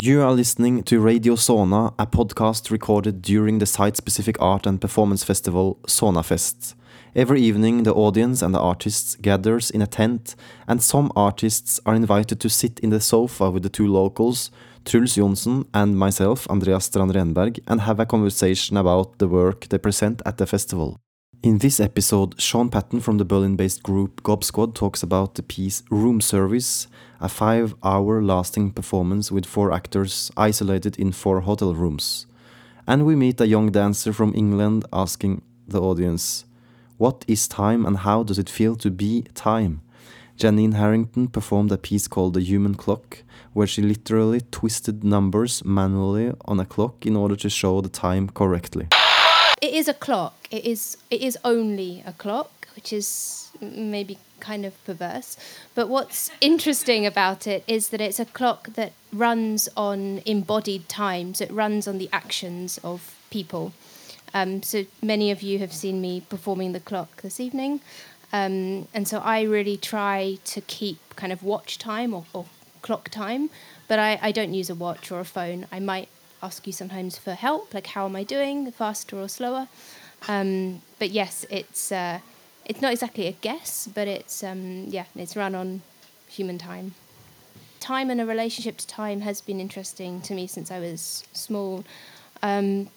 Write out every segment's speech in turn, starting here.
You are listening to Radio Sona, a podcast recorded during the site specific art and performance festival Sonafest. Every evening, the audience and the artists gathers in a tent, and some artists are invited to sit in the sofa with the two locals, Truls Jonsson and myself, Andreas Strand Renberg, and have a conversation about the work they present at the festival. In this episode, Sean Patten from the Berlin based group Gob Squad talks about the piece Room Service, a five hour lasting performance with four actors isolated in four hotel rooms. And we meet a young dancer from England asking the audience, What is time and how does it feel to be time? Janine Harrington performed a piece called The Human Clock, where she literally twisted numbers manually on a clock in order to show the time correctly. It is a clock. It is it is only a clock, which is maybe kind of perverse. But what's interesting about it is that it's a clock that runs on embodied time. So it runs on the actions of people. Um, so many of you have seen me performing the clock this evening. Um, and so I really try to keep kind of watch time or, or clock time, but I, I don't use a watch or a phone. I might ask you sometimes for help, like how am I doing, faster or slower. Um, but yes, it's uh, it's not exactly a guess, but it's um, yeah, it's run on human time. Time and a relationship to time has been interesting to me since I was small. Um,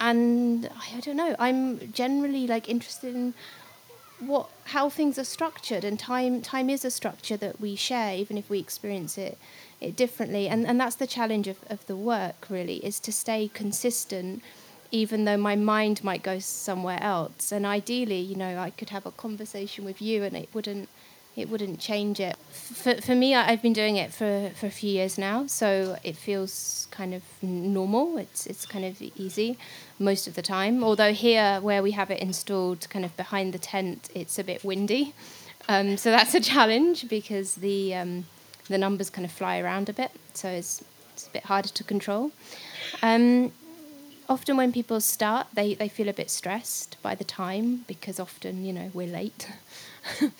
and I, don't know. I'm generally like interested in what how things are structured, and time time is a structure that we share, even if we experience it it differently. And and that's the challenge of, of the work really is to stay consistent even though my mind might go somewhere else. And ideally, you know, I could have a conversation with you and it wouldn't it wouldn't change it. For, for me, I've been doing it for, for a few years now, so it feels kind of normal. It's it's kind of easy most of the time. Although here, where we have it installed, kind of behind the tent, it's a bit windy, um, so that's a challenge because the um, the numbers kind of fly around a bit, so it's it's a bit harder to control. Um, often when people start, they, they feel a bit stressed by the time because often you know we're late.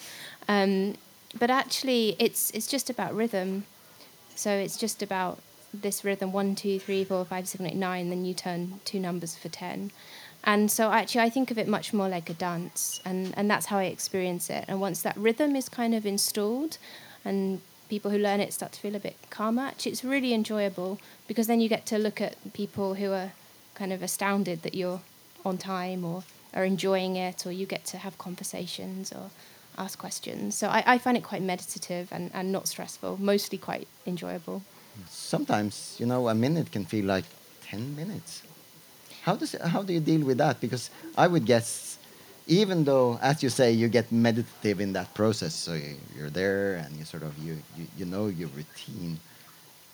Um, but actually, it's it's just about rhythm. So it's just about this rhythm: one, two, three, four, five, seven, eight, nine. Then you turn two numbers for ten. And so actually, I think of it much more like a dance, and and that's how I experience it. And once that rhythm is kind of installed, and people who learn it start to feel a bit calmer, actually, it's really enjoyable because then you get to look at people who are kind of astounded that you're on time or are enjoying it, or you get to have conversations or ask questions. So I, I find it quite meditative and, and not stressful, mostly quite enjoyable. Sometimes, you know, a minute can feel like 10 minutes. How, does, how do you deal with that? Because I would guess, even though, as you say, you get meditative in that process, so you, you're there and you sort of, you, you, you know your routine,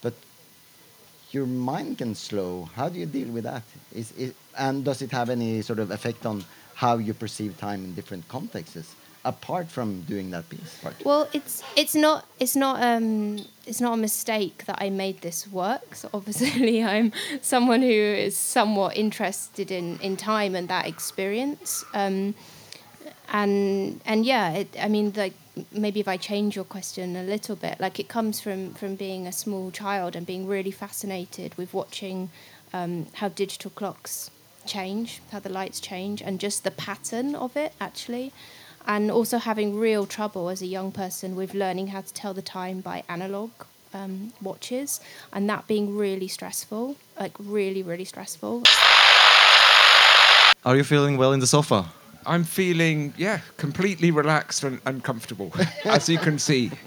but your mind can slow. How do you deal with that? Is, is, and does it have any sort of effect on how you perceive time in different contexts? Apart from doing that piece part? Well, it's it's not it's not um it's not a mistake that I made this work. So obviously, I'm someone who is somewhat interested in in time and that experience. Um, and and yeah, it, I mean, like maybe if I change your question a little bit, like it comes from from being a small child and being really fascinated with watching um, how digital clocks change, how the lights change, and just the pattern of it actually and also having real trouble as a young person with learning how to tell the time by analog um, watches, and that being really stressful, like really, really stressful. Are you feeling well in the sofa? I'm feeling, yeah, completely relaxed and, and comfortable, as you can see.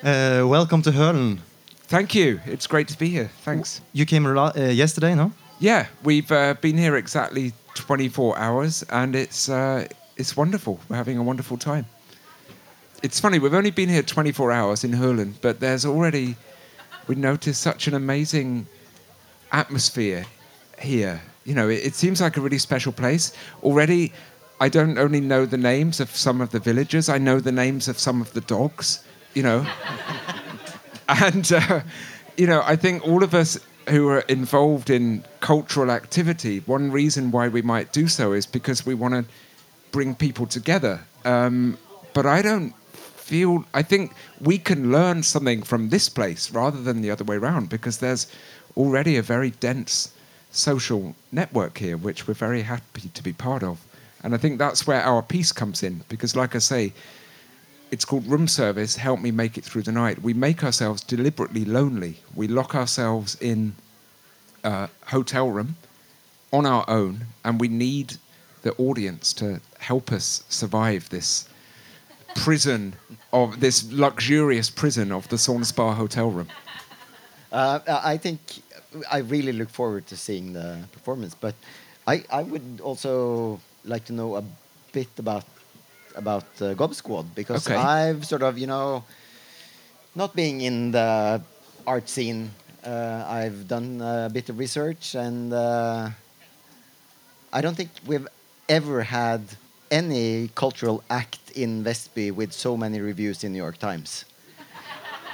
Uh, welcome to Hølen. Thank you. It's great to be here. Thanks. You came uh, yesterday, no? Yeah, we've uh, been here exactly 24 hours, and it's uh, it's wonderful. We're having a wonderful time. It's funny. We've only been here 24 hours in Hølen, but there's already we noticed such an amazing atmosphere here. You know, it, it seems like a really special place already. I don't only know the names of some of the villagers; I know the names of some of the dogs. You know, and uh, you know, I think all of us who are involved in cultural activity, one reason why we might do so is because we want to bring people together. Um, but I don't feel I think we can learn something from this place rather than the other way around because there's already a very dense social network here which we're very happy to be part of. And I think that's where our piece comes in because like I say it's called room service help me make it through the night. We make ourselves deliberately lonely. We lock ourselves in a hotel room on our own and we need the audience to help us survive this prison of this luxurious prison of the Sauna Spa hotel room. Uh, I think I really look forward to seeing the performance, but I, I would also like to know a bit about about uh, Gob Squad because Okay. I've sort of you know not being in the art scene, uh, I've done a bit of research and uh, I don't think we've ever had any cultural act in Vestby with so many reviews in New York Times.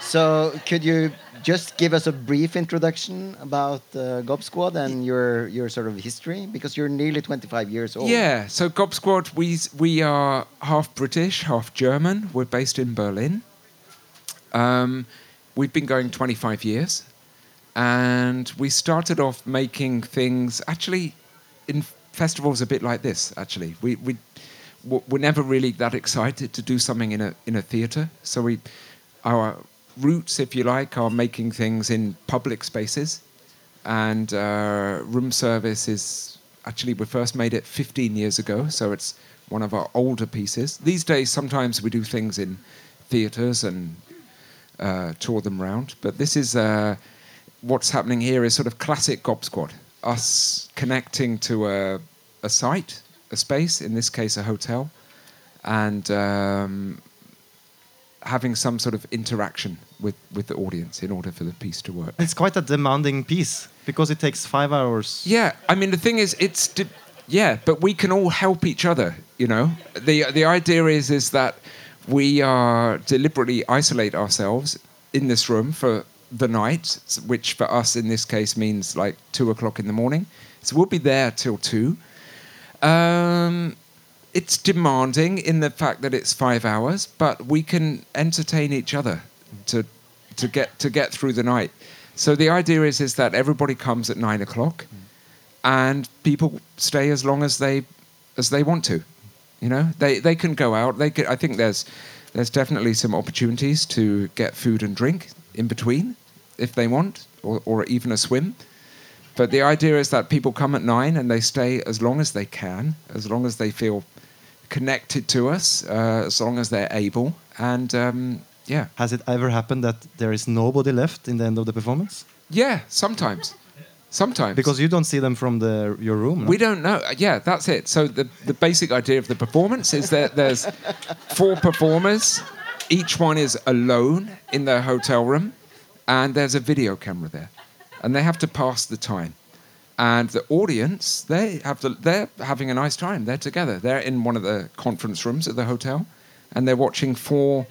So, could you just give us a brief introduction about uh, Gob Squad and your your sort of history? Because you're nearly 25 years old. Yeah, so Gob Squad, we, we are half British, half German. We're based in Berlin. Um, we've been going 25 years. And we started off making things actually in festivals a bit like this, actually. We, we, we're never really that excited to do something in a, in a theatre. So we, our roots, if you like, are making things in public spaces. And uh, room service is actually, we first made it 15 years ago, so it's one of our older pieces. These days, sometimes we do things in theatres and uh, tour them round. But this is uh, what's happening here is sort of classic Gob Squad. Us connecting to a, a site, a space, in this case, a hotel, and um, having some sort of interaction with, with the audience in order for the piece to work. It's quite a demanding piece because it takes five hours. Yeah, I mean the thing is, it's yeah, but we can all help each other. You know, the the idea is is that we are deliberately isolate ourselves in this room for the night, which for us in this case means like two o'clock in the morning. So we'll be there till two. Um, it's demanding in the fact that it's five hours, but we can entertain each other to to get to get through the night. So the idea is is that everybody comes at nine o'clock, and people stay as long as they as they want to. You know, they they can go out. They could, I think there's there's definitely some opportunities to get food and drink in between if they want, or, or even a swim. But the idea is that people come at nine and they stay as long as they can, as long as they feel connected to us, uh, as long as they're able. And um, yeah, Has it ever happened that there is nobody left in the end of the performance? yeah, sometimes, sometimes Because you don't see them from the your room. no? we don't know. Yeah, that's it. So the the basic idea of the performance is that there's four performers. Each one is alone in their hotel room, and there's a video camera there, and they have to pass the time. And the audience, they have the, they're having a nice time. They're together. They're in one of the conference rooms at the hotel, and they're watching four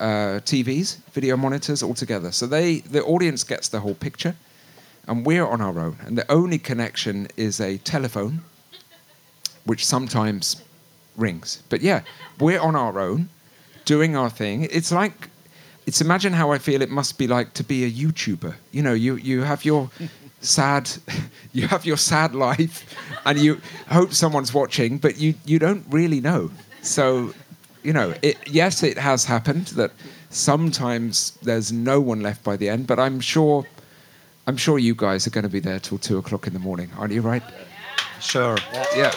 uh, TVs, video monitors, all together. So they, the audience gets the whole picture, and we're on our own. And the only connection is a telephone, which sometimes rings. But yeah, we're on our own, doing our thing. It's like, it's imagine how I feel it must be like to be a YouTuber. You know, you, you have your sad, you have your sad life, and you hope someone's watching, but you, you don't really know. So, you know, it, yes, it has happened that sometimes there's no one left by the end, but I'm sure, I'm sure you guys are going to be there till two o'clock in the morning, aren't you? Right? Sure. Yeah.